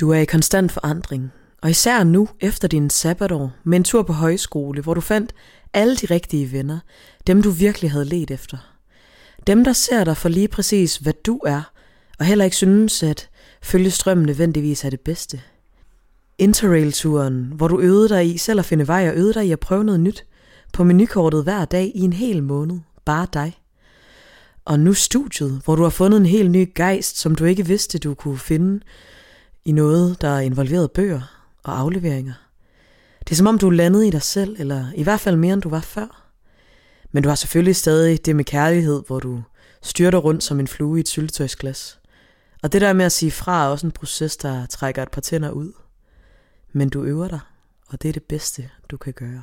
Du er i konstant forandring, og især nu efter din sabbatår med en tur på højskole, hvor du fandt alle de rigtige venner, dem du virkelig havde let efter. Dem, der ser dig for lige præcis, hvad du er, og heller ikke synes, at følge strømmen nødvendigvis er det bedste. Interrail-turen, hvor du øvede dig i selv at finde vej og øvede dig i at prøve noget nyt, på menukortet hver dag i en hel måned, bare dig. Og nu studiet, hvor du har fundet en helt ny gejst, som du ikke vidste, du kunne finde i noget, der involverede bøger og afleveringer. Det er som om, du er landet i dig selv, eller i hvert fald mere, end du var før. Men du har selvfølgelig stadig det med kærlighed, hvor du styrter rundt som en flue i et syltetøjsglas. Og det der med at sige fra er også en proces, der trækker et par tænder ud. Men du øver dig, og det er det bedste, du kan gøre.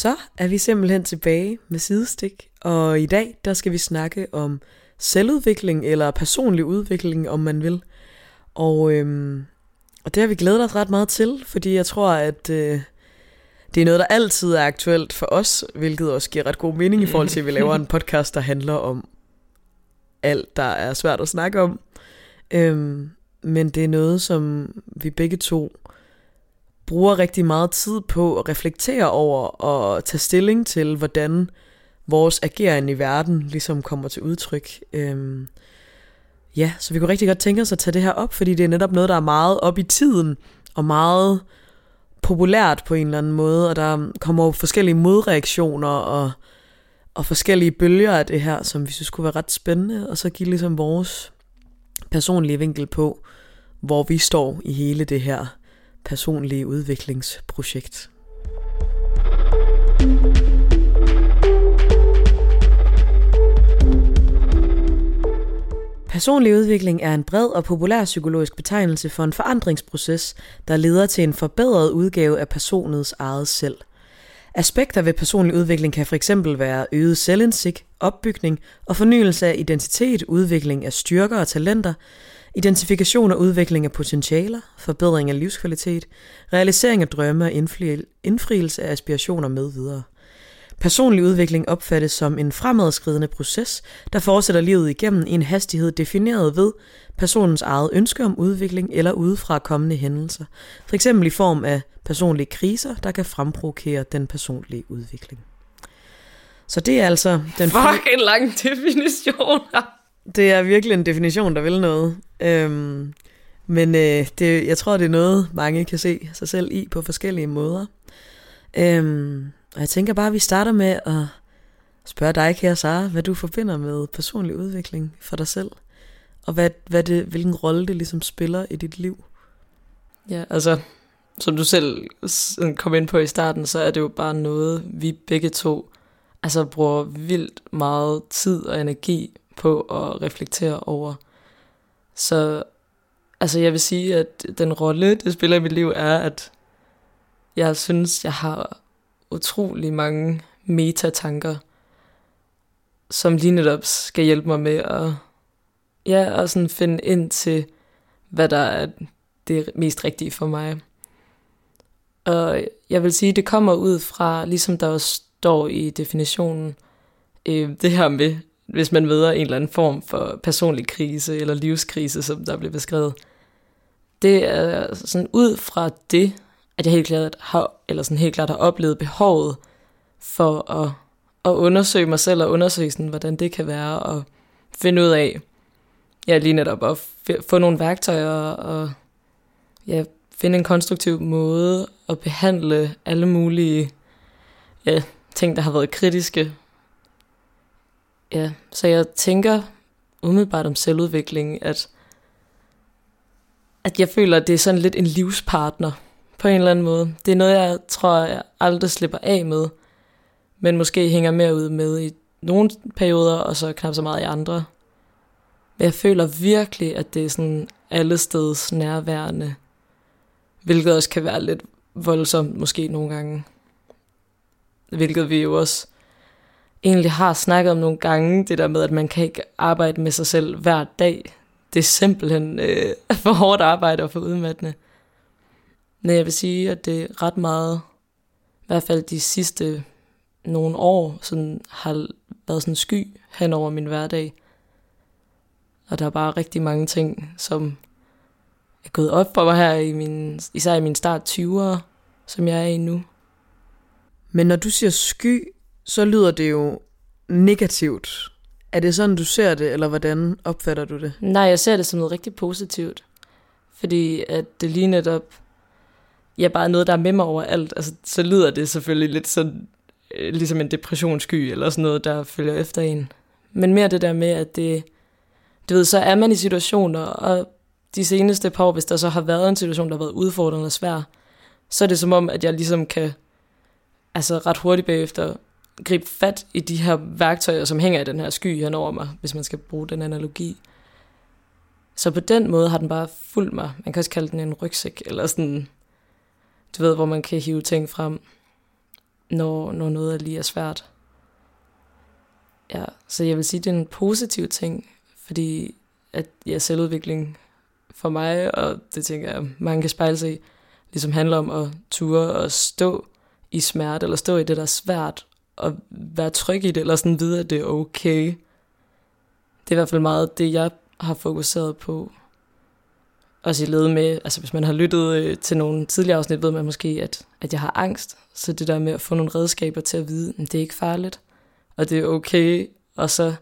Så er vi simpelthen tilbage med sidestik, og i dag der skal vi snakke om selvudvikling eller personlig udvikling, om man vil. Og, øhm, og det har vi glædet os ret meget til, fordi jeg tror, at øh, det er noget, der altid er aktuelt for os, hvilket også giver ret god mening i forhold til, at vi laver en podcast, der handler om alt, der er svært at snakke om. Øhm, men det er noget, som vi begge to bruger rigtig meget tid på at reflektere over og tage stilling til, hvordan vores ageren i verden ligesom kommer til udtryk. Øhm, ja, så vi kunne rigtig godt tænke os at tage det her op, fordi det er netop noget, der er meget op i tiden, og meget populært på en eller anden måde, og der kommer jo forskellige modreaktioner og, og forskellige bølger af det her, som vi synes kunne være ret spændende, og så give ligesom vores personlige vinkel på, hvor vi står i hele det her personlige udviklingsprojekt. Personlig udvikling er en bred og populær psykologisk betegnelse for en forandringsproces, der leder til en forbedret udgave af personets eget selv. Aspekter ved personlig udvikling kan fx være øget selvindsigt, opbygning og fornyelse af identitet, udvikling af styrker og talenter, identifikation og udvikling af potentialer, forbedring af livskvalitet, realisering af drømme og indfrielse af aspirationer med videre. Personlig udvikling opfattes som en fremadskridende proces, der fortsætter livet igennem i en hastighed defineret ved personens eget ønske om udvikling eller udefra kommende hændelser, f.eks. i form af personlige kriser, der kan fremprovokere den personlige udvikling. Så det er altså den... Fuck, en lang definition det er virkelig en definition, der vil noget. Øhm, men øh, det, jeg tror, det er noget, mange kan se sig selv i på forskellige måder. Øhm, og jeg tænker bare, at vi starter med at spørge dig, kære Sara, hvad du forbinder med personlig udvikling for dig selv. Og hvad, hvad det, hvilken rolle det ligesom spiller i dit liv. Ja, altså, som du selv kom ind på i starten, så er det jo bare noget, vi begge to altså bruger vildt meget tid og energi på at reflektere over. Så altså jeg vil sige, at den rolle, det spiller i mit liv, er, at jeg synes, jeg har utrolig mange metatanker, som lige netop skal hjælpe mig med at ja, og sådan finde ind til, hvad der er det mest rigtige for mig. Og jeg vil sige, det kommer ud fra, ligesom der også står i definitionen, øh, det her med, hvis man møder en eller anden form for personlig krise eller livskrise, som der bliver beskrevet. Det er sådan ud fra det, at jeg helt klart har, eller sådan helt klart har oplevet behovet for at, at undersøge mig selv og undersøge, sådan, hvordan det kan være, og finde ud af, ja, lige netop at få nogle værktøjer og ja, finde en konstruktiv måde at behandle alle mulige ja, ting, der har været kritiske. Ja, så jeg tænker umiddelbart om selvudvikling, at, at jeg føler, at det er sådan lidt en livspartner på en eller anden måde. Det er noget, jeg tror, jeg aldrig slipper af med, men måske hænger mere ud med i nogle perioder, og så knap så meget i andre. Men jeg føler virkelig, at det er sådan alle steds nærværende, hvilket også kan være lidt voldsomt måske nogle gange. Hvilket vi jo også egentlig har snakket om nogle gange, det der med, at man kan ikke arbejde med sig selv hver dag. Det er simpelthen øh, for hårdt arbejde og for udmattende. Men jeg vil sige, at det er ret meget, i hvert fald de sidste nogle år, sådan, har været sådan sky hen over min hverdag. Og der er bare rigtig mange ting, som er gået op for mig her, i min, især i min start 20'ere, som jeg er i nu. Men når du siger sky, så lyder det jo negativt. Er det sådan, du ser det, eller hvordan opfatter du det? Nej, jeg ser det som noget rigtig positivt. Fordi at det lige netop, ja, bare noget, der er med mig over alt. Altså, så lyder det selvfølgelig lidt sådan, øh, ligesom en depressionssky, eller sådan noget, der følger efter en. Men mere det der med, at det, du ved, så er man i situationer, og de seneste par år, hvis der så har været en situation, der har været udfordrende og svær, så er det som om, at jeg ligesom kan altså ret hurtigt bagefter gribe fat i de her værktøjer, som hænger i den her sky hen over mig, hvis man skal bruge den analogi. Så på den måde har den bare fulgt mig. Man kan også kalde den en rygsæk, eller sådan, du ved, hvor man kan hive ting frem, når, når noget er lige er svært. Ja, så jeg vil sige, det er en positiv ting, fordi at ja, selvudvikling for mig, og det tænker jeg, mange kan spejle sig i, ligesom handler om at ture og stå i smerte, eller stå i det, der er svært, at være tryg i det, eller sådan vide, at det er okay. Det er i hvert fald meget det, jeg har fokuseret på. Også i led med, altså hvis man har lyttet øh, til nogle tidligere afsnit, ved man måske, at, at jeg har angst. Så det der med at få nogle redskaber til at vide, at det er ikke farligt, og det er okay, og så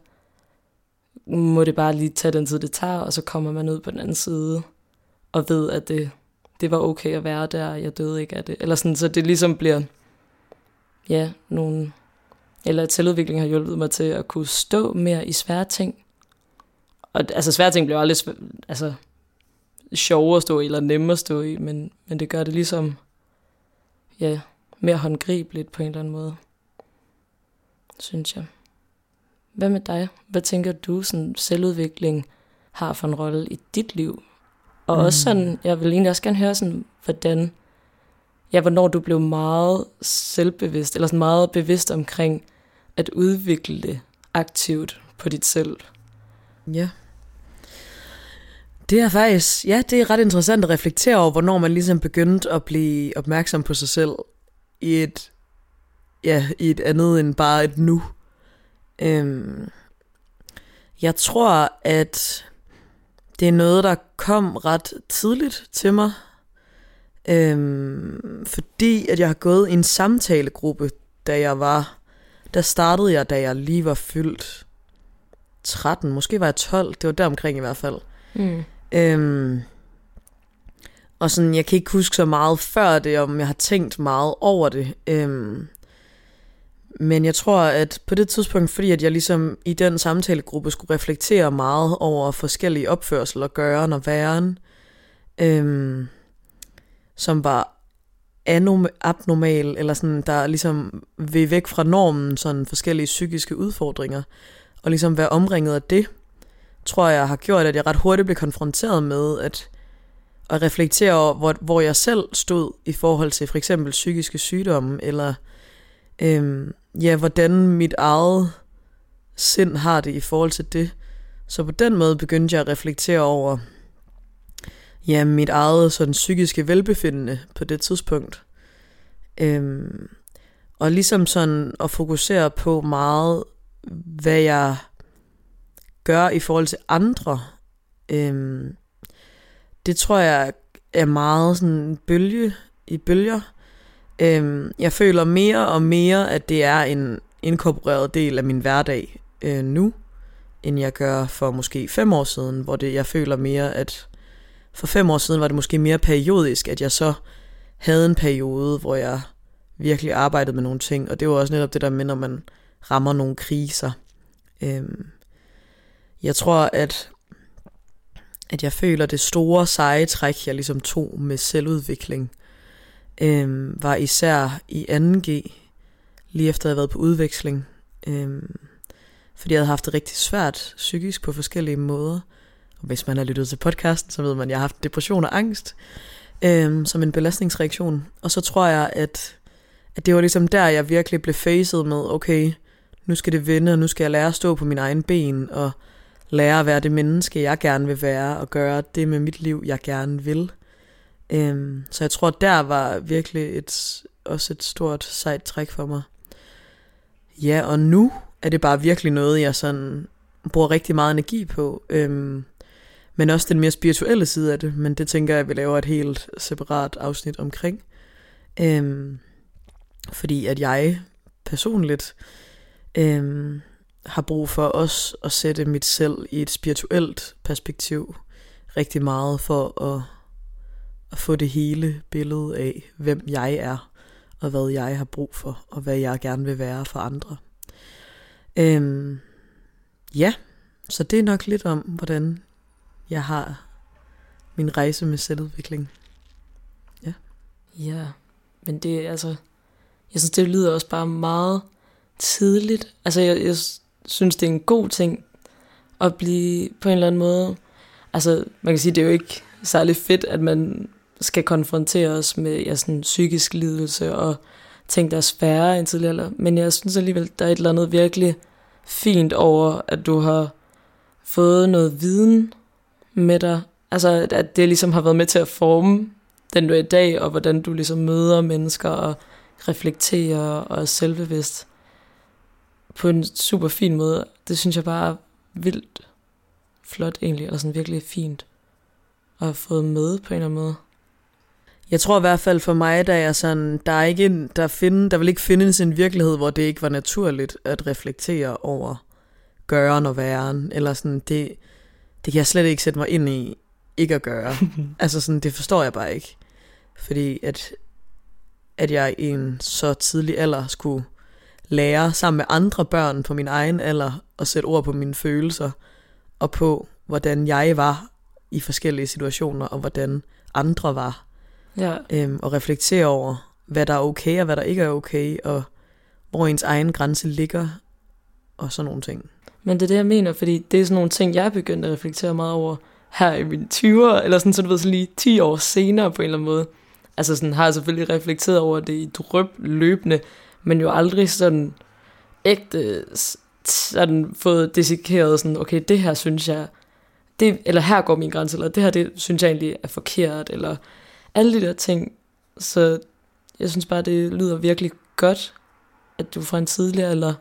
må det bare lige tage den tid, det tager, og så kommer man ud på den anden side, og ved, at det, det var okay at være der, jeg døde ikke af det. Eller sådan, så det ligesom bliver, ja, nogle, eller at selvudvikling har hjulpet mig til at kunne stå mere i svære ting. Og altså svære ting bliver aldrig svæ- altså, sjove at stå i, eller nemme at stå i, men, men det gør det ligesom, ja, mere håndgribeligt på en eller anden måde, synes jeg. Hvad med dig? Hvad tænker du, sådan selvudvikling har for en rolle i dit liv? Og mm. også sådan, jeg vil egentlig også gerne høre sådan, hvordan, ja, hvornår du blev meget selvbevidst, eller sådan meget bevidst omkring at udvikle det aktivt på dit selv. Ja. Det er faktisk, ja, det er ret interessant at reflektere over, hvornår man ligesom begyndte at blive opmærksom på sig selv i et, ja, i et andet end bare et nu. Øhm, jeg tror, at det er noget, der kom ret tidligt til mig, øhm, fordi at jeg har gået i en samtalegruppe, da jeg var, der startede jeg, da jeg lige var fyldt 13, måske var jeg 12, det var der omkring i hvert fald. Mm. Øhm, og sådan, jeg kan ikke huske så meget før det, om jeg har tænkt meget over det. Øhm, men jeg tror, at på det tidspunkt, fordi at jeg ligesom i den samtalegruppe skulle reflektere meget over forskellige opførsler og gøren og væren, øhm, som var abnormal, eller sådan, der ligesom vil væk fra normen, sådan forskellige psykiske udfordringer, og ligesom være omringet af det, tror jeg har gjort, at jeg ret hurtigt blev konfronteret med at, at reflektere over, hvor, hvor jeg selv stod i forhold til for eksempel psykiske sygdomme, eller øhm, ja, hvordan mit eget sind har det i forhold til det. Så på den måde begyndte jeg at reflektere over ja, mit eget sådan psykiske velbefindende på det tidspunkt. Øhm, og ligesom sådan at fokusere på meget, hvad jeg gør i forhold til andre. Øhm, det tror jeg er meget sådan bølge i bølger. Øhm, jeg føler mere og mere, at det er en inkorporeret del af min hverdag øh, nu, end jeg gør for måske fem år siden, hvor det jeg føler mere, at for fem år siden var det måske mere periodisk, at jeg så havde en periode, hvor jeg virkelig arbejdede med nogle ting, og det var også netop det der med, når man rammer nogle kriser. Øhm, jeg tror, at, at jeg føler det store seje træk, jeg ligesom tog med selvudvikling, øhm, var især i 2G, lige efter jeg havde været på udveksling. Øhm, fordi jeg havde haft det rigtig svært psykisk på forskellige måder. Og hvis man har lyttet til podcasten, så ved man, at jeg har haft depression og angst øhm, som en belastningsreaktion. Og så tror jeg, at, at det var ligesom der, jeg virkelig blev facet med, okay, nu skal det vende, og nu skal jeg lære at stå på mine egne ben, og lære at være det menneske, jeg gerne vil være, og gøre det med mit liv, jeg gerne vil. Øhm, så jeg tror, der var virkelig et, også et stort sejt træk for mig. Ja, og nu er det bare virkelig noget, jeg sådan bruger rigtig meget energi på. Øhm, men også den mere spirituelle side af det, men det tænker jeg, at vi laver et helt separat afsnit omkring. Øhm, fordi at jeg personligt øhm, har brug for også at sætte mit selv i et spirituelt perspektiv rigtig meget for at, at få det hele billede af, hvem jeg er, og hvad jeg har brug for, og hvad jeg gerne vil være for andre. Øhm, ja, så det er nok lidt om, hvordan jeg har min rejse med selvudvikling. Ja. Ja, men det er altså, jeg synes, det lyder også bare meget tidligt. Altså, jeg, jeg synes, det er en god ting at blive på en eller anden måde. Altså, man kan sige, det er jo ikke særlig fedt, at man skal konfrontere os med ja, sådan psykisk lidelse og ting, der er sværere end tidligere. Men jeg synes alligevel, der er et eller andet virkelig fint over, at du har fået noget viden med dig. Altså, at det ligesom har været med til at forme den du er i dag, og hvordan du ligesom møder mennesker og reflekterer og er selvbevidst på en super fin måde. Det synes jeg bare er vildt flot egentlig, eller sådan virkelig fint at have fået med på en eller anden måde. Jeg tror i hvert fald for mig, der er sådan, der er ikke en, der, finde, der vil ikke findes en virkelighed, hvor det ikke var naturligt at reflektere over gøren og væren, eller sådan, det, det kan jeg slet ikke sætte mig ind i, ikke at gøre. altså sådan, det forstår jeg bare ikke. Fordi at, at jeg i en så tidlig alder skulle lære sammen med andre børn på min egen alder at sætte ord på mine følelser og på, hvordan jeg var i forskellige situationer, og hvordan andre var. Ja. Øhm, og reflektere over, hvad der er okay, og hvad der ikke er okay, og hvor ens egen grænse ligger, og sådan nogle ting. Men det er det, jeg mener, fordi det er sådan nogle ting, jeg er begyndt at reflektere meget over her i mine 20'er, eller sådan, så du ved, så lige 10 år senere på en eller anden måde. Altså sådan har jeg selvfølgelig reflekteret over det i drøb løbende, men jo aldrig sådan ægte sådan fået desikeret sådan, okay, det her synes jeg, det, eller her går min grænse, eller det her, det synes jeg egentlig er forkert, eller alle de der ting. Så jeg synes bare, det lyder virkelig godt, at du fra en tidligere eller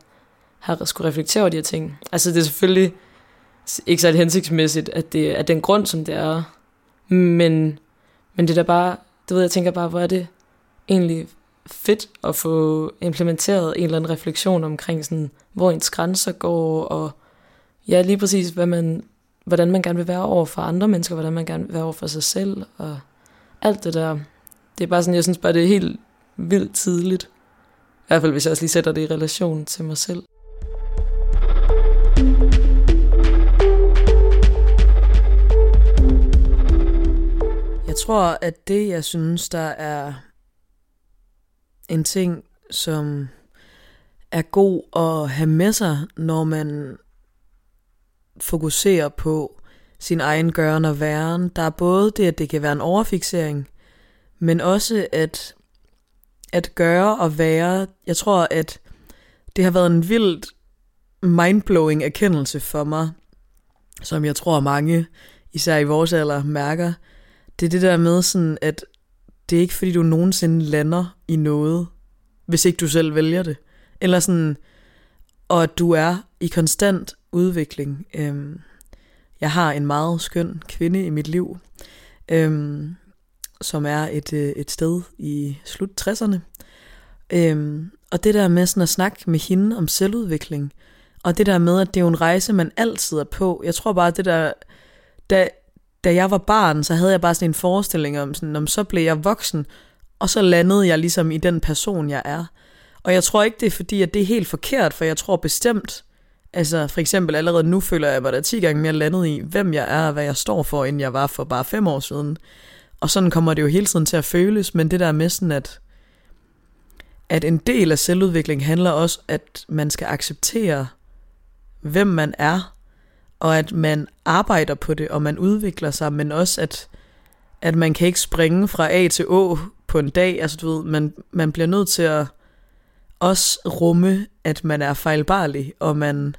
har skulle reflektere over de her ting. Altså det er selvfølgelig ikke så hensigtsmæssigt, at det er den grund, som det er. Men, men det der bare, det ved jeg, tænker bare, hvor er det egentlig fedt at få implementeret en eller anden refleksion omkring sådan, hvor ens grænser går, og ja, lige præcis, hvad man, hvordan man gerne vil være over for andre mennesker, hvordan man gerne vil være over for sig selv, og alt det der. Det er bare sådan, jeg synes bare, det er helt vildt tidligt. I hvert fald, hvis jeg også lige sætter det i relation til mig selv. Jeg tror, at det, jeg synes, der er en ting, som er god at have med sig, når man fokuserer på sin egen gøren og væren. Der er både det, at det kan være en overfixering, men også at, at gøre og være. Jeg tror, at det har været en vildt mindblowing erkendelse for mig, som jeg tror mange, især i vores alder, mærker. Det er det der med sådan, at det er ikke fordi, du nogensinde lander i noget, hvis ikke du selv vælger det. Eller sådan, og at du er i konstant udvikling. Øhm, jeg har en meget skøn kvinde i mit liv, øhm, som er et, øh, et sted i slut 60'erne. Øhm, og det der med sådan at snakke med hende om selvudvikling, og det der med, at det er jo en rejse, man altid er på. Jeg tror bare, at det der, da, da jeg var barn, så havde jeg bare sådan en forestilling om, sådan, om så blev jeg voksen, og så landede jeg ligesom i den person, jeg er. Og jeg tror ikke, det er fordi, at det er helt forkert, for jeg tror bestemt, altså for eksempel allerede nu føler jeg mig da 10 gange mere landet i, hvem jeg er og hvad jeg står for, end jeg var for bare fem år siden. Og sådan kommer det jo hele tiden til at føles, men det der med sådan, at, at en del af selvudvikling handler også, at man skal acceptere, hvem man er, og at man arbejder på det, og man udvikler sig, men også at, at man kan ikke springe fra A til Å på en dag. Altså du ved, man, man bliver nødt til at, også rumme, at man er fejlbarlig, og man,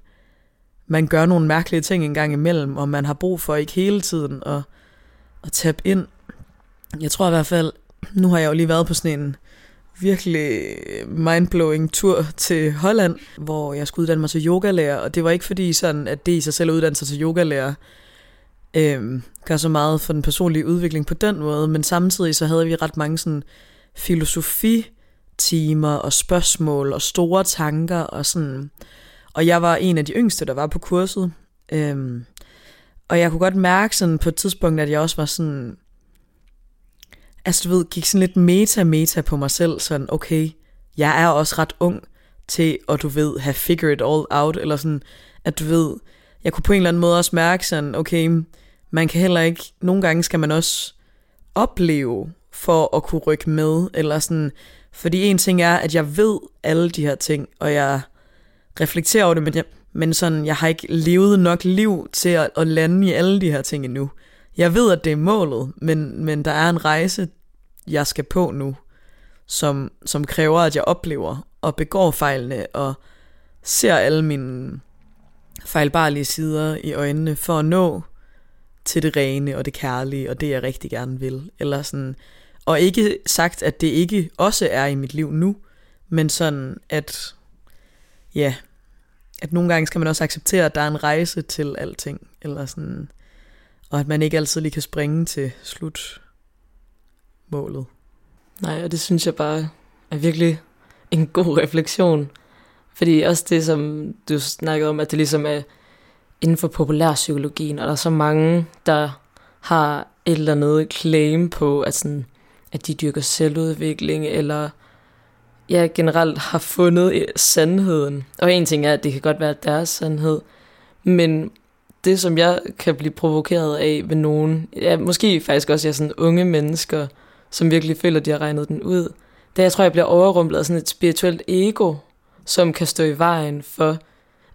man gør nogle mærkelige ting en gang imellem, og man har brug for ikke hele tiden at, at tabe ind. Jeg tror i hvert fald, nu har jeg jo lige været på sådan en virkelig mindblowing tur til Holland, hvor jeg skulle uddanne mig til yogalærer, og det var ikke fordi sådan, at det i sig selv at uddanne sig til yogalærer øh, gør så meget for den personlige udvikling på den måde, men samtidig så havde vi ret mange sådan filosofitimer og spørgsmål og store tanker og sådan. Og jeg var en af de yngste, der var på kurset. Øhm, og jeg kunne godt mærke sådan på et tidspunkt, at jeg også var sådan, altså du ved, gik sådan lidt meta-meta på mig selv, sådan okay, jeg er også ret ung til at du ved, have figured it all out, eller sådan, at du ved, jeg kunne på en eller anden måde også mærke sådan, okay, man kan heller ikke, nogle gange skal man også opleve for at kunne rykke med, eller sådan, fordi en ting er, at jeg ved alle de her ting, og jeg reflekterer over det, men, jeg, men sådan, jeg har ikke levet nok liv til at, at lande i alle de her ting endnu. Jeg ved, at det er målet, men, men der er en rejse, jeg skal på nu, som, som kræver, at jeg oplever og begår fejlene, og ser alle mine fejlbarlige sider i øjnene, for at nå til det rene og det kærlige, og det jeg rigtig gerne vil. Eller sådan, og ikke sagt, at det ikke også er i mit liv nu, men sådan, at ja, at nogle gange skal man også acceptere, at der er en rejse til alting, eller sådan, og at man ikke altid lige kan springe til slutmålet. Nej, og det synes jeg bare er virkelig en god refleksion. Fordi også det, som du snakkede om, at det ligesom er inden for populærpsykologien, og der er så mange, der har et eller andet claim på, at, sådan, at de dyrker selvudvikling, eller ja, generelt har fundet sandheden. Og en ting er, at det kan godt være deres sandhed, men det, som jeg kan blive provokeret af ved nogen, ja, måske faktisk også jeg sådan unge mennesker, som virkelig føler, at de har regnet den ud, det jeg tror, jeg bliver overrumplet af sådan et spirituelt ego, som kan stå i vejen for,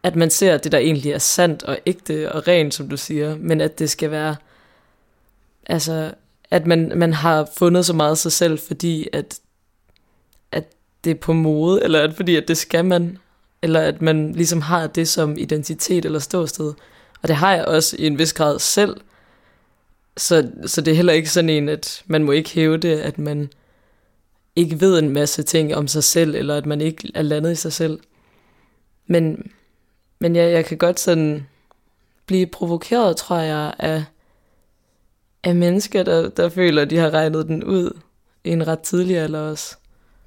at man ser det, der egentlig er sandt og ægte og rent, som du siger, men at det skal være, altså, at man, man har fundet så meget af sig selv, fordi at, at det er på mode, eller at fordi at det skal man, eller at man ligesom har det som identitet eller ståsted. Og det har jeg også i en vis grad selv. Så, så det er heller ikke sådan en, at man må ikke hæve det, at man ikke ved en masse ting om sig selv, eller at man ikke er landet i sig selv. Men, men jeg, jeg kan godt sådan blive provokeret, tror jeg, af, af mennesker, der, der føler, at de har regnet den ud i en ret tidlig alder også.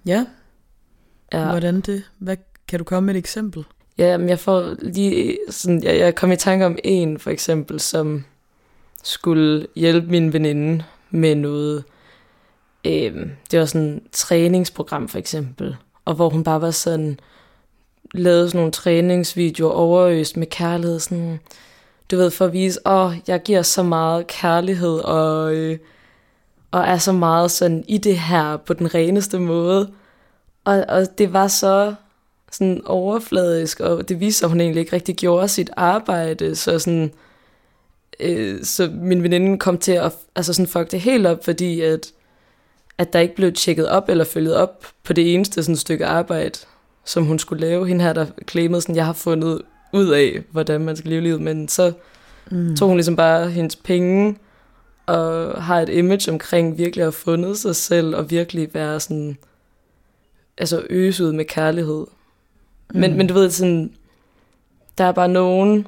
Ja. ja. Hvordan det? Hvad, kan du komme med et eksempel? Ja, men jeg får lige sådan, jeg, jeg kom i tanke om en for eksempel, som skulle hjælpe min veninde med noget. Øhm, det var sådan et træningsprogram for eksempel, og hvor hun bare var sådan, lavede sådan nogle træningsvideoer overøst med kærlighed, sådan, du ved, for at vise, åh, oh, jeg giver så meget kærlighed, og, øh, og er så meget sådan i det her på den reneste måde. Og, og det var så sådan overfladisk, og det viste sig, at hun egentlig ikke rigtig gjorde sit arbejde, så sådan, øh, så min veninde kom til at altså sådan fuck det helt op, fordi at, at der ikke blev tjekket op eller følget op på det eneste sådan stykke arbejde, som hun skulle lave. Hende her, der claimede sådan, jeg har fundet ud af, hvordan man skal leve livet, men så mm. tog hun ligesom bare hendes penge, og har et image omkring virkelig at have fundet sig selv, og virkelig være sådan, altså øse ud med kærlighed. Mm. Men, men du ved, sådan, der er bare nogen,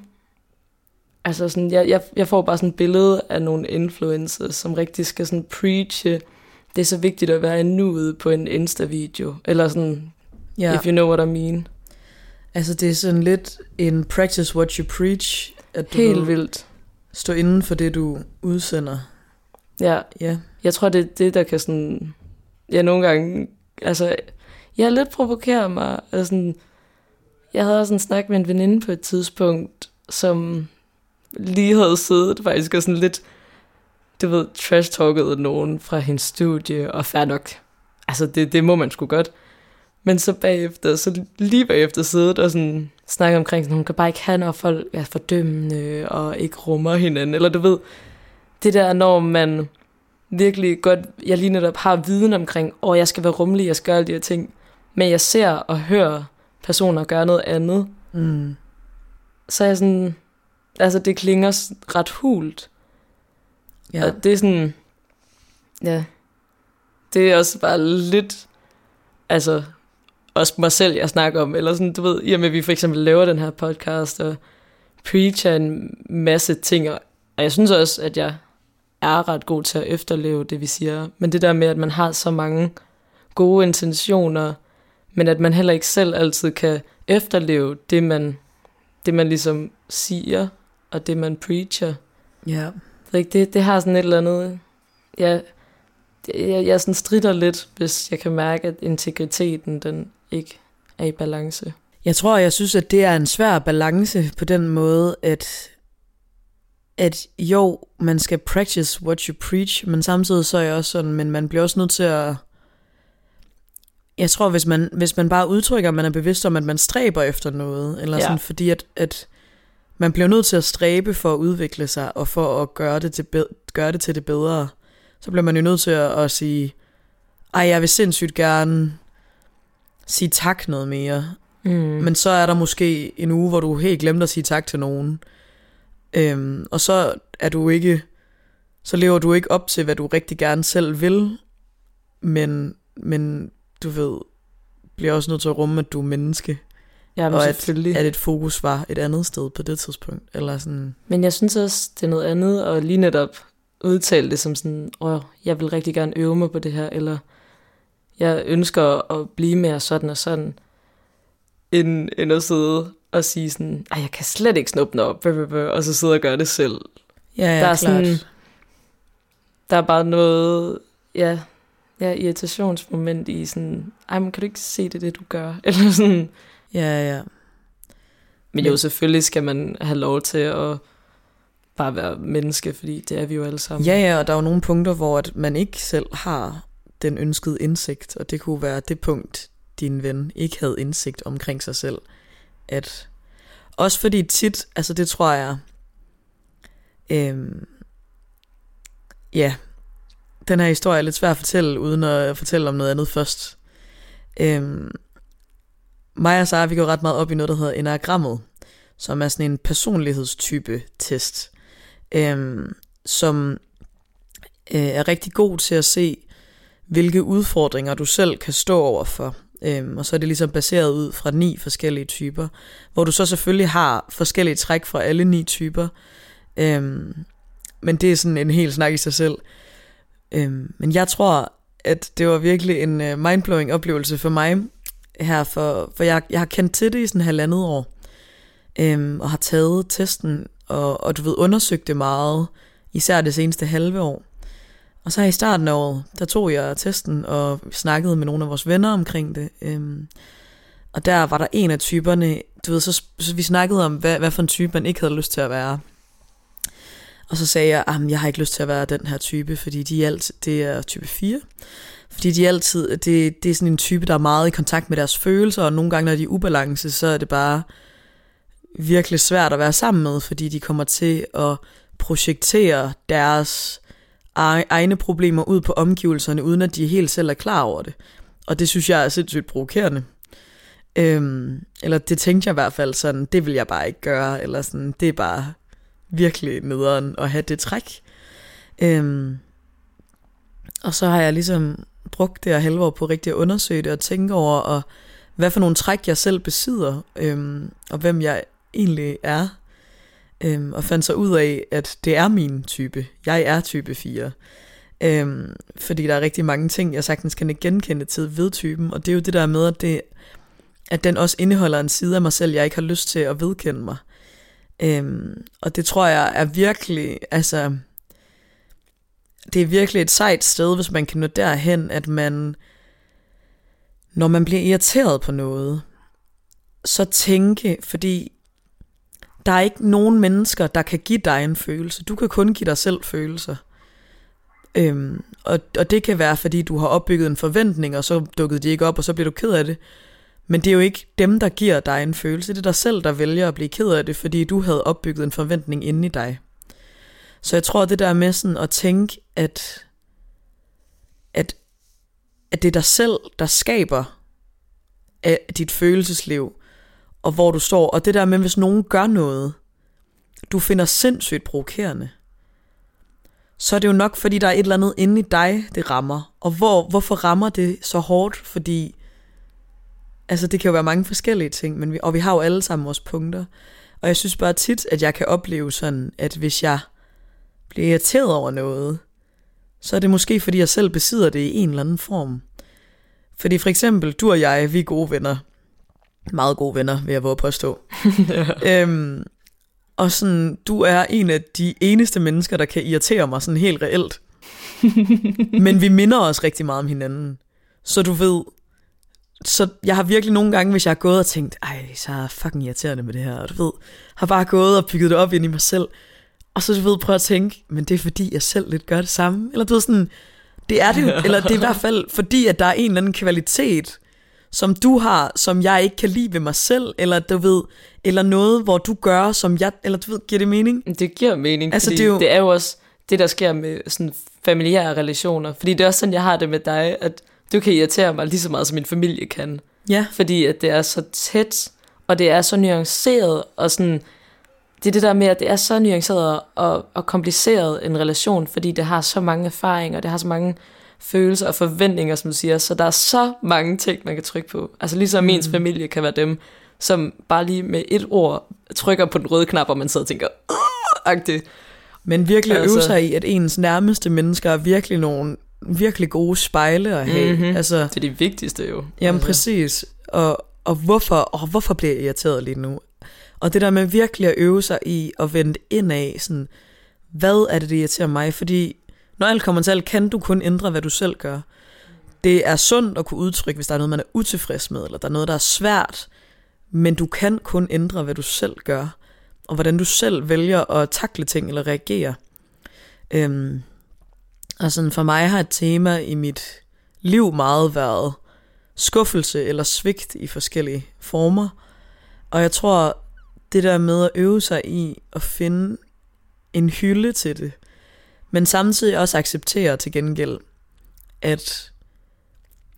altså sådan, jeg, jeg, jeg får bare sådan et billede af nogle influencers, som rigtig skal sådan preache, det er så vigtigt at være nuet på en Insta-video, eller sådan, yeah. if you know what I mean. Altså det er sådan lidt en practice what you preach, at du Helt vildt. stå inden for det, du udsender. Ja, ja. jeg tror, det er det, der kan sådan, ja, nogle gange, altså, jeg lidt provokeret mig, altså, jeg havde også en snak med en veninde på et tidspunkt, som lige havde siddet faktisk og sådan lidt, du ved, trash-talket nogen fra hendes studie, og fair nok. Altså, det, det må man sgu godt. Men så bagefter, så lige bagefter siddet og sådan snakke omkring, sådan, hun kan bare ikke have, når folk er fordømmende og ikke rummer hinanden. Eller du ved, det der, når man virkelig godt, jeg lige netop har viden omkring, og jeg skal være rummelig, jeg skal gøre alle de her ting, men jeg ser og hører personer gøre noget andet, Mm. så er jeg sådan, altså det klinger ret hult. Ja. Ja. Og det er sådan, ja, det er også bare lidt, altså, også mig selv, jeg snakker om, eller sådan, du ved, i og med, at vi for eksempel laver den her podcast, og preacher en masse ting, og og jeg synes også, at jeg er ret god til at efterleve det, vi siger, men det der med, at man har så mange gode intentioner, men at man heller ikke selv altid kan efterleve det, man, det man ligesom siger, og det, man preacher, ja. det, det, det har sådan et eller andet... Jeg, jeg, jeg sådan strider lidt, hvis jeg kan mærke, at integriteten den ikke er i balance. Jeg tror, jeg synes, at det er en svær balance på den måde, at, at jo, man skal practice what you preach, men samtidig så er jeg også sådan, men man bliver også nødt til at... Jeg tror, hvis man, hvis man bare udtrykker, at man er bevidst om, at man stræber efter noget, eller Ja. sådan, fordi at, at man bliver nødt til at stræbe for at udvikle sig, og for at gøre det til, be- gøre det, til det bedre, så bliver man jo nødt til at, at sige, ej, jeg vil sindssygt gerne sige tak noget mere, Mm. men så er der måske en uge, hvor du helt glemte at sige tak til nogen. Øhm, og så er du ikke, så lever du ikke op til, hvad du rigtig gerne selv vil, men, men du ved, bliver også nødt til at rumme, at du er menneske, ja, men og at, selvfølgelig. at et fokus var et andet sted på det tidspunkt. Eller sådan, Men jeg synes også, det er noget andet at lige netop udtale det som sådan, åh, jeg vil rigtig gerne øve mig på det her, eller jeg ønsker at blive mere sådan og sådan, end, end at sidde og sige sådan, ej, jeg kan slet ikke snuppe den op, og så sidde og gøre det selv. ja, ja, Der er klart. sådan- Der er bare noget, ja, ja irritationsmoment i sådan, ej, men kan du ikke se det, det du gør? Eller sådan. Ja, ja. Men jo, selvfølgelig skal man have lov til at bare være menneske, fordi det er vi jo alle sammen. Ja, ja, og der er jo nogle punkter, hvor at man ikke selv har den ønskede indsigt, og det kunne være det punkt, din ven ikke havde indsigt omkring sig selv. At også fordi tit, altså det tror jeg, øhm, ja, den her historie er lidt svær at fortælle, uden at fortælle om noget andet først. Øhm, mig og Sara, vi går ret meget op i noget, der hedder enagrammet, som er sådan en personlighedstype test øhm, som øh, er rigtig god til at se, hvilke udfordringer du selv kan stå overfor. Øhm, og så er det ligesom baseret ud fra ni forskellige typer, hvor du så selvfølgelig har forskellige træk fra alle ni typer. Øhm, men det er sådan en hel snak i sig selv. Øhm, men jeg tror, at det var virkelig en øh, mindblowing oplevelse for mig her, for, for jeg, jeg har kendt til det i sådan halvandet år, øhm, og har taget testen, og, og du ved, undersøgt det meget, især det seneste halve år. Og så i starten af året, der tog jeg testen og snakkede med nogle af vores venner omkring det. Øhm, og der var der en af typerne, du ved, så, så vi snakkede om, hvad, hvad for en type man ikke havde lyst til at være. Og så sagde jeg, at jeg har ikke lyst til at være den her type, fordi de alt, det er type 4. Fordi de altid, det, det er sådan en type, der er meget i kontakt med deres følelser, og nogle gange, når de er ubalance, så er det bare virkelig svært at være sammen med, fordi de kommer til at projektere deres e-, egne problemer ud på omgivelserne, uden at de helt selv er klar over det. Og det synes jeg er sindssygt provokerende. Øhm, eller det tænkte jeg i hvert fald sådan, det vil jeg bare ikke gøre, eller sådan, det er bare virkelig nederen at have det træk. Øhm, og så har jeg ligesom brugt det her halve år på rigtig at undersøge det og tænke over, og hvad for nogle træk jeg selv besidder, øhm, og hvem jeg egentlig er. Øhm, og fandt så ud af, at det er min type. Jeg er type 4. Øhm, fordi der er rigtig mange ting, jeg sagtens kan genkende til ved typen, og det er jo det der med, at, det, at den også indeholder en side af mig selv, jeg ikke har lyst til at vedkende mig. Øhm, og det tror jeg er virkelig, altså, det er virkelig et sejt sted, hvis man kan nå derhen, at man, når man bliver irriteret på noget, så tænke, fordi der er ikke nogen mennesker, der kan give dig en følelse. Du kan kun give dig selv følelser. Øhm, og, og det kan være, fordi du har opbygget en forventning, og så dukkede de ikke op, og så bliver du ked af det. Men det er jo ikke dem, der giver dig en følelse. Det er dig selv, der vælger at blive ked af det, fordi du havde opbygget en forventning inde i dig. Så jeg tror, det der med sådan at tænke, at, at, at det er dig selv, der skaber af dit følelsesliv, og hvor du står, og det der med, hvis nogen gør noget, du finder sindssygt provokerende, så er det jo nok, fordi der er et eller andet inde i dig, det rammer. Og hvor, hvorfor rammer det så hårdt? Fordi, altså det kan jo være mange forskellige ting, men vi, og vi har jo alle sammen vores punkter. Og jeg synes bare tit, at jeg kan opleve sådan, at hvis jeg bliver irriteret over noget, så er det måske, fordi jeg selv besidder det i en eller anden form. Fordi for eksempel, du og jeg, vi er gode venner. Meget gode venner, vil jeg våge påstå. ja. øhm, og sådan, du er en af de eneste mennesker, der kan irritere mig sådan helt reelt. Men vi minder os rigtig meget om hinanden. Så du ved, så jeg har virkelig nogle gange, hvis jeg har gået og tænkt, ej, så er fucking irriterende med det her, og du ved, har bare gået og bygget det op ind i mig selv. Og så du ved, prøv at tænke, men det er fordi, jeg selv lidt gør det samme. Eller du ved sådan, det er det jo, eller det er i hvert fald fordi, at der er en eller anden kvalitet, som du har, som jeg ikke kan lide ved mig selv, eller du ved, eller noget, hvor du gør, som jeg, eller du ved, giver det mening? Det giver mening, altså, fordi det er, jo... det er jo også det, der sker med sådan familiære relationer, fordi det er også sådan, jeg har det med dig, at du kan irritere mig lige så meget, som min familie kan. Ja. Fordi at det er så tæt, og det er så nuanceret, og sådan, det er det der med, at det er så nuanceret og, og kompliceret en relation, fordi det har så mange erfaringer, det har så mange følelser og forventninger, som du siger, så der er så mange ting, man kan trykke på. Altså ligesom mm. ens familie kan være dem, som bare lige med et ord trykker på den røde knap, og man sidder og tænker, agtigt. Men virkelig altså, øve sig i, at ens nærmeste mennesker er virkelig nogle virkelig gode spejle at have. Mm-hmm. Altså, det er det vigtigste jo. Jamen altså. præcis. Og, og, hvorfor, og hvorfor bliver jeg irriteret lige nu? Og det der med virkelig at øve sig i at vende ind af, sådan, hvad er det, der irriterer mig? Fordi når alt kommer til alt, kan du kun ændre, hvad du selv gør. Det er sundt at kunne udtrykke, hvis der er noget, man er utilfreds med, eller der er noget, der er svært, men du kan kun ændre, hvad du selv gør, og hvordan du selv vælger at takle ting eller reagere. Øhm, og sådan for mig har et tema i mit liv meget været skuffelse eller svigt i forskellige former. Og jeg tror, det der med at øve sig i at finde en hylde til det, men samtidig også acceptere til gengæld, at,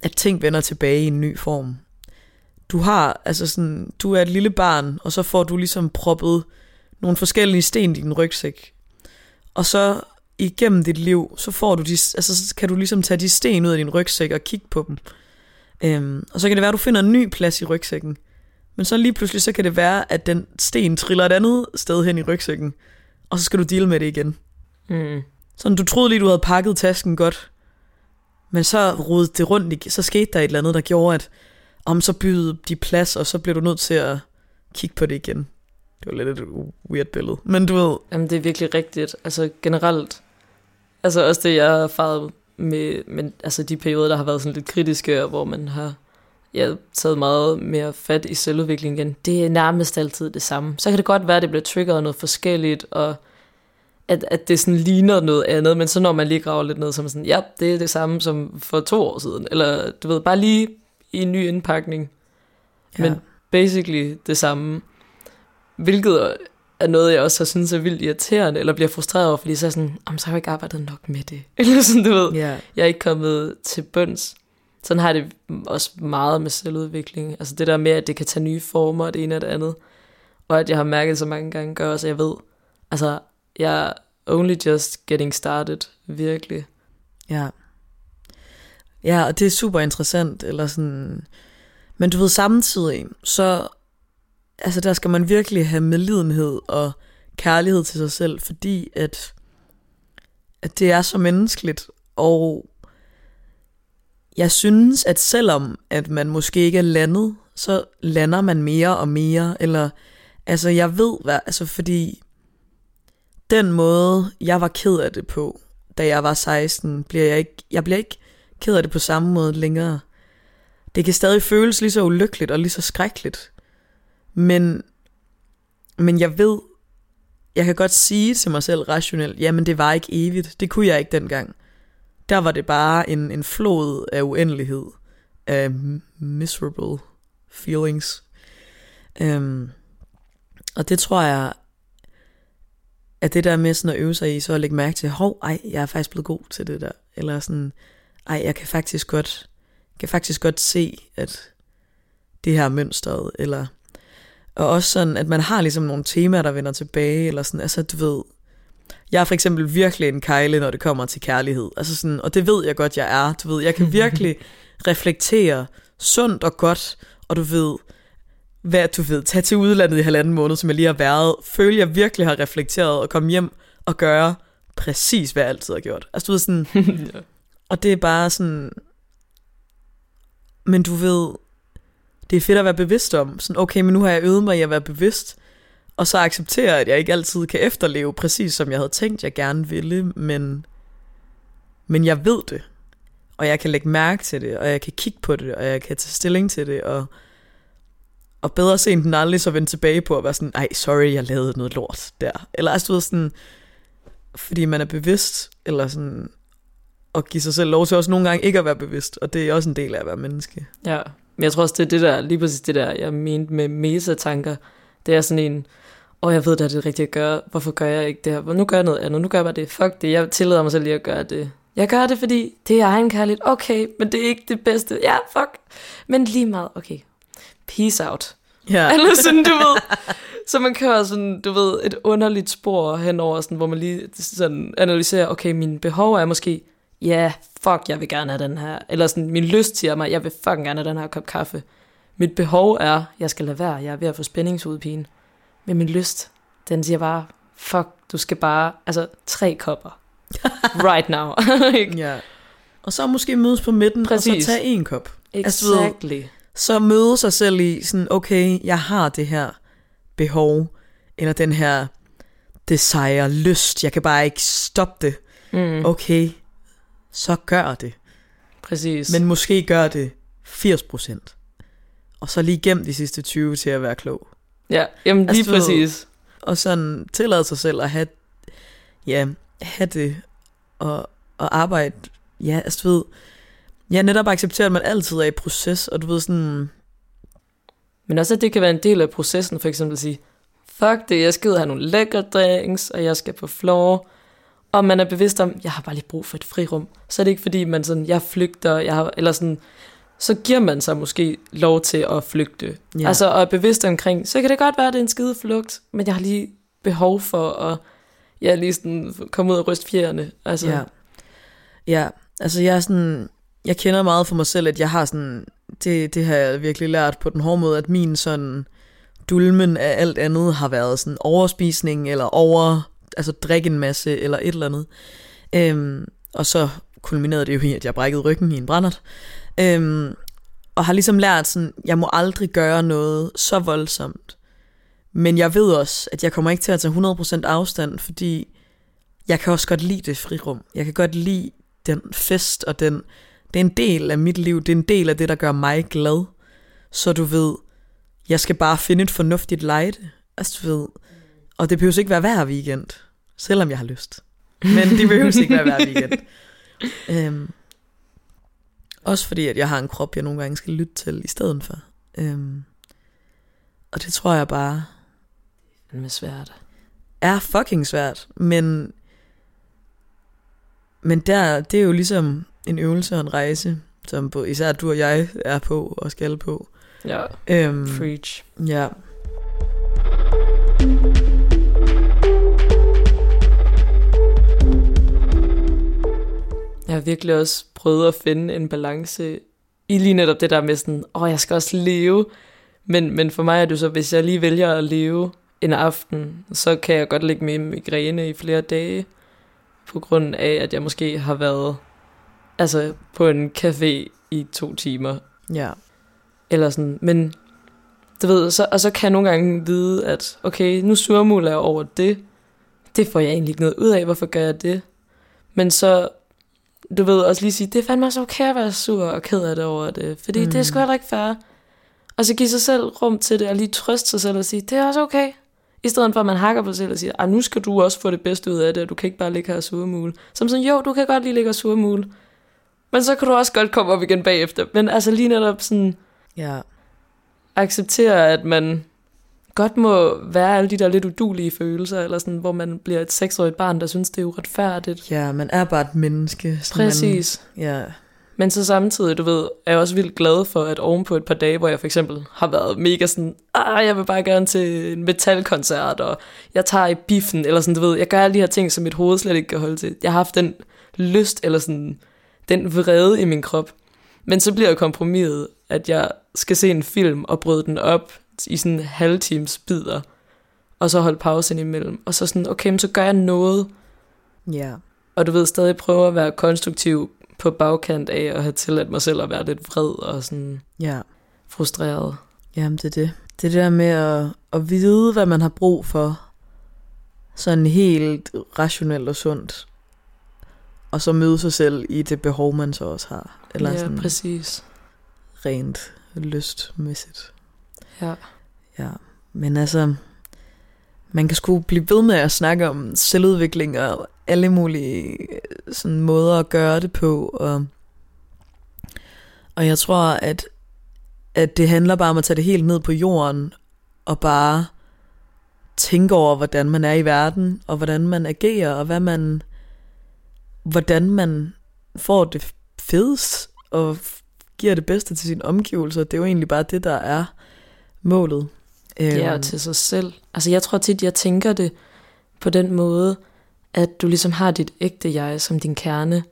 at ting vender tilbage i en ny form. Du har, altså sådan, du er et lille barn, og så får du ligesom proppet nogle forskellige sten i din rygsæk. Og så igennem dit liv, så får du de, altså, så kan du ligesom tage de sten ud af din rygsæk og kigge på dem. Øhm, og så kan det være, at du finder en ny plads i rygsækken. Men så lige pludselig, så kan det være, at den sten triller et andet sted hen i rygsækken. Og så skal du deal med det igen. Mm. Sådan, du troede lige, du havde pakket tasken godt. Men så rodede det rundt, så skete der et eller andet, der gjorde, at om så byede de plads, og så blev du nødt til at kigge på det igen. Det var lidt et weird billede, men du ved... Jamen, det er virkelig rigtigt. Altså generelt, altså også det, jeg har erfaret med, med altså de perioder, der har været sådan lidt kritiske, og hvor man har ja, taget meget mere fat i selvudviklingen igen, det er nærmest altid det samme. Så kan det godt være, at det bliver triggeret noget forskelligt, og at, at det sådan ligner noget andet, men så når man lige graver lidt ned, så er man sådan, ja, det er det samme som for to år siden, eller du ved, bare lige i en ny indpakning, ja. men basically det samme, hvilket er noget, jeg også har synes er vildt irriterende, eller bliver frustreret over, fordi så er sådan, så har jeg ikke arbejdet nok med det, eller sådan, du ved, yeah. jeg er ikke kommet til bunds. Sådan har det også meget med selvudvikling, altså det der med, at det kan tage nye former, og det ene og det andet, og at jeg har mærket så mange gange, gør også, at jeg ved, altså jeg er only just getting started, virkelig. Ja. Ja, og det er super interessant, eller sådan... Men du ved, samtidig, så... Altså, der skal man virkelig have medlidenhed og kærlighed til sig selv, fordi at, at det er så menneskeligt, og jeg synes, at selvom at man måske ikke er landet, så lander man mere og mere, eller altså jeg ved hvad, altså fordi den måde, jeg var ked af det på, da jeg var 16, bliver jeg ikke, jeg bliver ikke ked af det på samme måde længere. Det kan stadig føles lige så ulykkeligt og lige så skrækkeligt. Men, men jeg ved, jeg kan godt sige til mig selv rationelt, jamen det var ikke evigt. Det kunne jeg ikke dengang. Der var det bare en, en flod af uendelighed. Af miserable feelings. Øhm, og det tror jeg at det der med sådan at øve sig i, så at lægge mærke til, hov, ej, jeg er faktisk blevet god til det der. Eller sådan, ej, jeg kan faktisk godt, kan faktisk godt se, at, det her mønstret, eller og også sådan, at man har ligesom nogle temaer, der vender tilbage, eller sådan, altså du ved, jeg er for eksempel virkelig en kejle, når det kommer til kærlighed, altså sådan, og det ved jeg godt, jeg er, du ved, jeg kan virkelig reflektere sundt og godt, og du ved, hvad du ved, tage til udlandet i halvanden måned, som jeg lige har været, føle, jeg virkelig har reflekteret og komme hjem og gøre præcis, hvad jeg altid har gjort. Altså du ved sådan, ja. og det er bare sådan, men du ved, det er fedt at være bevidst om, sådan okay, men nu har jeg øvet mig i at være bevidst, og så acceptere, at jeg ikke altid kan efterleve præcis som jeg havde tænkt, jeg gerne ville, men, men jeg ved det, og jeg kan lægge mærke til det, og jeg kan kigge på det, og jeg kan tage stilling til det, og, og bedre sent end aldrig så vende tilbage på at være sådan, ej, sorry, jeg lavede noget lort der. Eller altså, du ved sådan, fordi man er bevidst, eller sådan, at give sig selv lov til også nogle gange ikke at være bevidst, og det er også en del af at være menneske. Ja, men jeg tror også, det er det der, lige præcis det der, jeg mente med mesa-tanker. Det er sådan en, åh, oh, jeg ved, det er det rigtige at gøre, hvorfor gør jeg ikke det her? Nu gør jeg noget andet, nu gør jeg bare det. Fuck det, jeg tillader mig selv lige at gøre det. Jeg gør det, fordi det er egen kærlighed. Okay, men det er ikke det bedste. Ja, fuck. Men lige meget, okay. Peace out. Ja. Eller sådan, du ved. Så man kører sådan, du ved, et underligt spor henover, sådan, hvor man lige sådan analyserer, okay, mine behov er måske, ja, yeah, fuck, jeg vil gerne have den her. Eller sådan, min lyst siger mig, jeg vil fucking gerne have den her kop kaffe. Mit behov er, jeg skal lade være, jeg er ved at få spændingsudpine. Men min lyst, den siger bare, fuck, du skal bare, altså tre kopper. right now. Ja. Og så måske mødes på midten, Præcis. og så tage en kop. Altså, ved, exactly. Så møde sig selv i sådan, okay, jeg har det her behov, eller den her desire, lyst, jeg kan bare ikke stoppe det. Mm, Okay, så gør det. præcis. Men måske gør det 80%. Og så lige gem de sidste 20 til at være klog. ja, jamen lige Altså, du ved- præcis. Og sådan tillade sig selv at have, ja, have det, og, og arbejde, ja, altså du ved, ja, netop acceptere, at man altid er i proces, og du ved sådan, Men også, at det kan være en del af processen, for eksempel at sige, fuck det, jeg skal ud og have nogle lækre drinks, og jeg skal på floor, og man er bevidst om, jeg har bare lige brug for et frirum. Så er det ikke fordi, man sådan, jeg flygter, jeg har, eller sådan, så giver man sig måske lov til at flygte. Ja. Altså, og er bevidst omkring, så kan det godt være, at det er en skide flugt, men jeg har lige behov for at, ja, lige sådan komme ud og ryste fjerne. Altså, Ja. Ja, altså jeg er sådan, jeg kender meget for mig selv, at jeg har sådan, det, det har jeg virkelig lært på den hårde måde, at min sådan dulmen af alt andet har været sådan overspisning, eller over, altså drikke en masse, eller et eller andet. Øhm, og så kulminerede det jo i, at jeg brækkede ryggen i en brændert. Øhm, og har ligesom lært sådan, jeg må aldrig gøre noget så voldsomt. Men jeg ved også, at jeg kommer ikke til at tage 100% afstand, fordi jeg kan også godt lide det frirum. Jeg kan godt lide den fest, og den, det er en del af mit liv. Det er en del af det, der gør mig glad. Så du ved, jeg skal bare finde et fornuftigt lejde. Altså du ved, og det behøver ikke være hver weekend, selvom jeg har lyst. Men det behøver ikke være hver weekend. øhm, også fordi, at jeg har en krop, jeg nogle gange skal lytte til i stedet for. Øhm, og det tror jeg bare Det er svært. er fucking svært, men men der, det er jo ligesom en øvelse og en rejse, som både, især du og jeg er på og skal på. Ja, Øhm, preach. ja. Jeg har virkelig også prøvet at finde en balance i lige netop det der med sådan, åh, oh, jeg skal også leve. Men, men for mig er det jo så, hvis jeg lige vælger at leve en aften, så kan jeg godt ligge med migræne i flere dage, på grund af, at jeg måske har været altså, på en café i to timer, Ja. eller sådan, men du ved, så, og så kan jeg nogle gange vide, at okay, nu surmuler jeg over det, det får jeg egentlig ikke noget ud af, hvorfor gør jeg det? Men så, du ved, også lige sige, det er fandme også okay at være sur og ked af det over det, fordi mm. det er sgu heller ikke fair. Og så give sig selv rum til det, og lige trøste sig selv og sige, det er også okay. I stedet for, at man hakker på sig selv og siger, nu skal du også få det bedste ud af det, og du kan ikke bare ligge her og surmule. Som sådan, jo, du kan godt lige ligge og surmule. Men så kan du også godt komme op igen bagefter. Men altså lige netop sådan, Ja. acceptere, at man godt må være alle de der lidt udulige følelser, eller sådan, hvor man bliver et seksårigt barn, der synes, det er uretfærdigt. Ja, man er bare et menneske. Præcis. Man, ja. Men så samtidig, du ved, er jeg også vildt glad for, at oven på et par dage, hvor jeg for eksempel har været mega sådan, ah, jeg vil bare gerne til en metalkoncert, og jeg tager i biffen, eller sådan, du ved, jeg gør alle de her ting, som mit hoved slet ikke kan holde til. Jeg har haft den lyst, eller sådan, den vrede i min krop. Men så bliver kompromiset, at jeg skal se en film og bryde den op i sådan halvtimes bidder, og så holde pause imellem, og så sådan, okay, men så gør jeg noget, Ja. og du ved, stadig prøve at være konstruktiv på bagkant af at have tilladt mig selv at være lidt vred og sådan Ja. frustreret. Jamen, det er det. Det er det der med at, at vide, hvad man har brug for. Sådan helt rationelt og sundt. Og så møde sig selv i det behov, man så også har. Eller ja, sådan præcis. rent lystmæssigt. Ja. Ja, men altså, man kan sgu blive ved med at snakke om selvudvikling og alle mulige øh, sådan måder at gøre det på. Og, og jeg tror, at, at det handler bare om at tage det helt ned på jorden og bare tænke over, hvordan man er i verden, og hvordan man agerer, og hvad man, hvordan man får det fedest, og giver det bedste til sine omgivelser. Det er jo egentlig bare det, der er målet. Ja, Øhm, og til sig selv. Altså jeg tror tit, jeg tænker det på den måde, at du ligesom har dit ægte jeg som din kerne,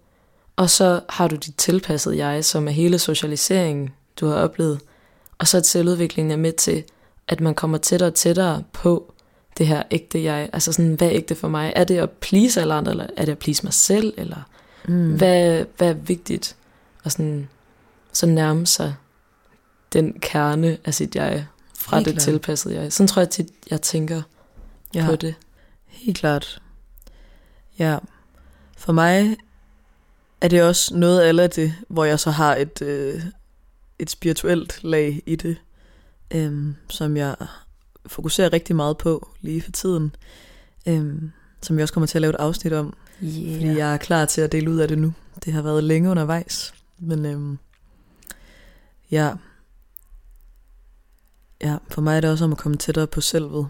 og så har du dit tilpassede jeg, som er hele socialiseringen, du har oplevet. Og så at selvudviklingen er med til, at man kommer tættere og tættere på det her ægte jeg. Altså sådan, hvad er ægte for mig? Er det at please alle andre, eller er det at please mig selv? Eller mm, hvad, hvad er vigtigt? Og sådan, så nærme sig den kerne af sit jeg, fra Helt det klart. tilpassede jeg. Sådan tror jeg tit, jeg tænker ja. på det. Helt klart. Ja. For mig er det også noget af det, hvor jeg så har et, øh, et spirituelt lag i det, øhm, som jeg fokuserer rigtig meget på lige for tiden. Øhm, som vi også kommer til at lave et afsnit om, Yeah. fordi jeg er klar til at dele ud af det nu. Det har været længe undervejs, men øhm, ja. Ja, for mig er det også om at komme tættere på selvet.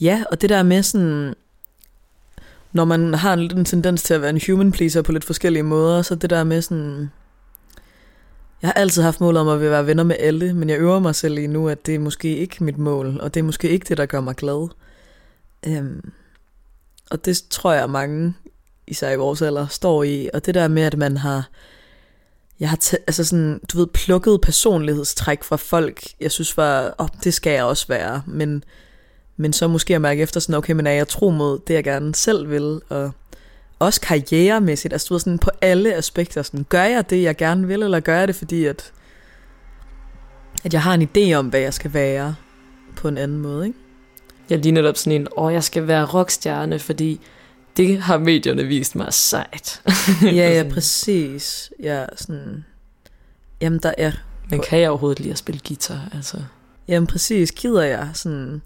Ja, og det der med sådan, når man har en en tendens til at være en human pleaser på lidt forskellige måder, så det der med sådan, jeg har altid haft mål om at være venner med alle, men jeg øver mig selv lige nu, at det er måske ikke mit mål, og det er måske ikke det, der gør mig glad. Øhm, og det tror jeg mange, især i vores alder, står i. Og det der med, at man har, jeg har t- altså sådan, du ved, plukket personlighedstræk fra folk, jeg synes var, åh, oh, det skal jeg også være, men, men så måske at mærke efter sådan, okay, men er jeg tro mod det, jeg gerne selv vil, og også karrieremæssigt, altså du ved, sådan på alle aspekter, sådan, gør jeg det, jeg gerne vil, eller gør jeg det, fordi at, at jeg har en idé om, hvad jeg skal være på en anden måde, ikke? Jeg er lige netop sådan en, åh, jeg skal være rockstjerne, fordi det har medierne vist mig sejt. ja, ja, præcis. Ja, sådan... Jamen, der er... Men kan jeg overhovedet lide at spille guitar? Altså, Jamen, præcis. Gider jeg sådan...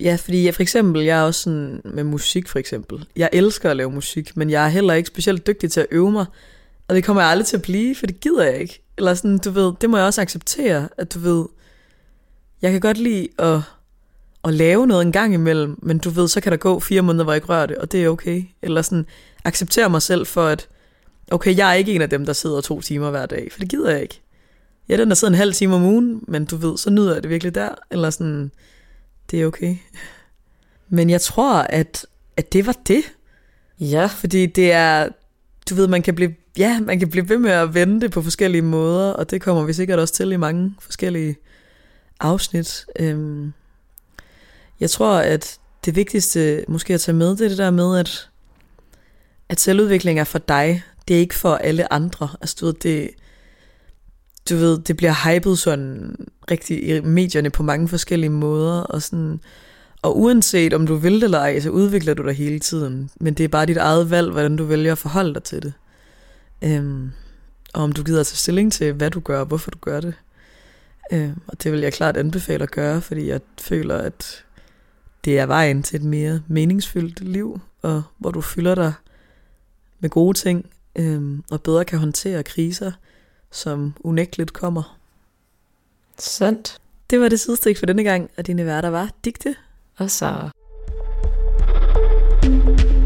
Ja, fordi jeg, for eksempel, jeg er også sådan med musik, for eksempel. Jeg elsker at lave musik, men jeg er heller ikke specielt dygtig til at øve mig. Og det kommer jeg aldrig til at blive, for det gider jeg ikke. Eller sådan, du ved, det må jeg også acceptere, at du ved... Jeg kan godt lide at, at lave noget en gang imellem, men du ved, så kan der gå fire måneder, hvor jeg ikke rører det, og det er okay. Eller sådan, acceptere mig selv for, at okay, jeg er ikke en af dem, der sidder to timer hver dag, for det gider jeg ikke. Jeg er den, der sidder en halv time om ugen, men du ved, så nyder jeg det virkelig der. Eller sådan, det er okay. Men jeg tror, at, at det var det. ja, Fordi det er, du ved, man kan blive, ja, man kan blive ved med at vende det på forskellige måder, og det kommer vi sikkert også til i mange forskellige afsnit. Øhm, jeg tror, at det vigtigste måske at tage med, det er det der med, at, at selvudvikling er for dig. Det er ikke for alle andre. Altså, du ved, det, du ved, det bliver hypet sådan rigtig i medierne på mange forskellige måder, og sådan, og uanset om du vil det eller ej, så udvikler du dig hele tiden. Men det er bare dit eget valg, hvordan du vælger at forholde dig til det. Øhm, og om du gider at tage stilling til, hvad du gør og hvorfor du gør det. Øhm, og det vil jeg klart anbefale at gøre, fordi jeg føler, at det er vejen til et mere meningsfyldt liv, og hvor du fylder dig med gode ting, øh, og bedre kan håndtere kriser, som unægteligt kommer. Sandt. Det var det sidste for denne gang, og dine værter var Digte og Sara. thank you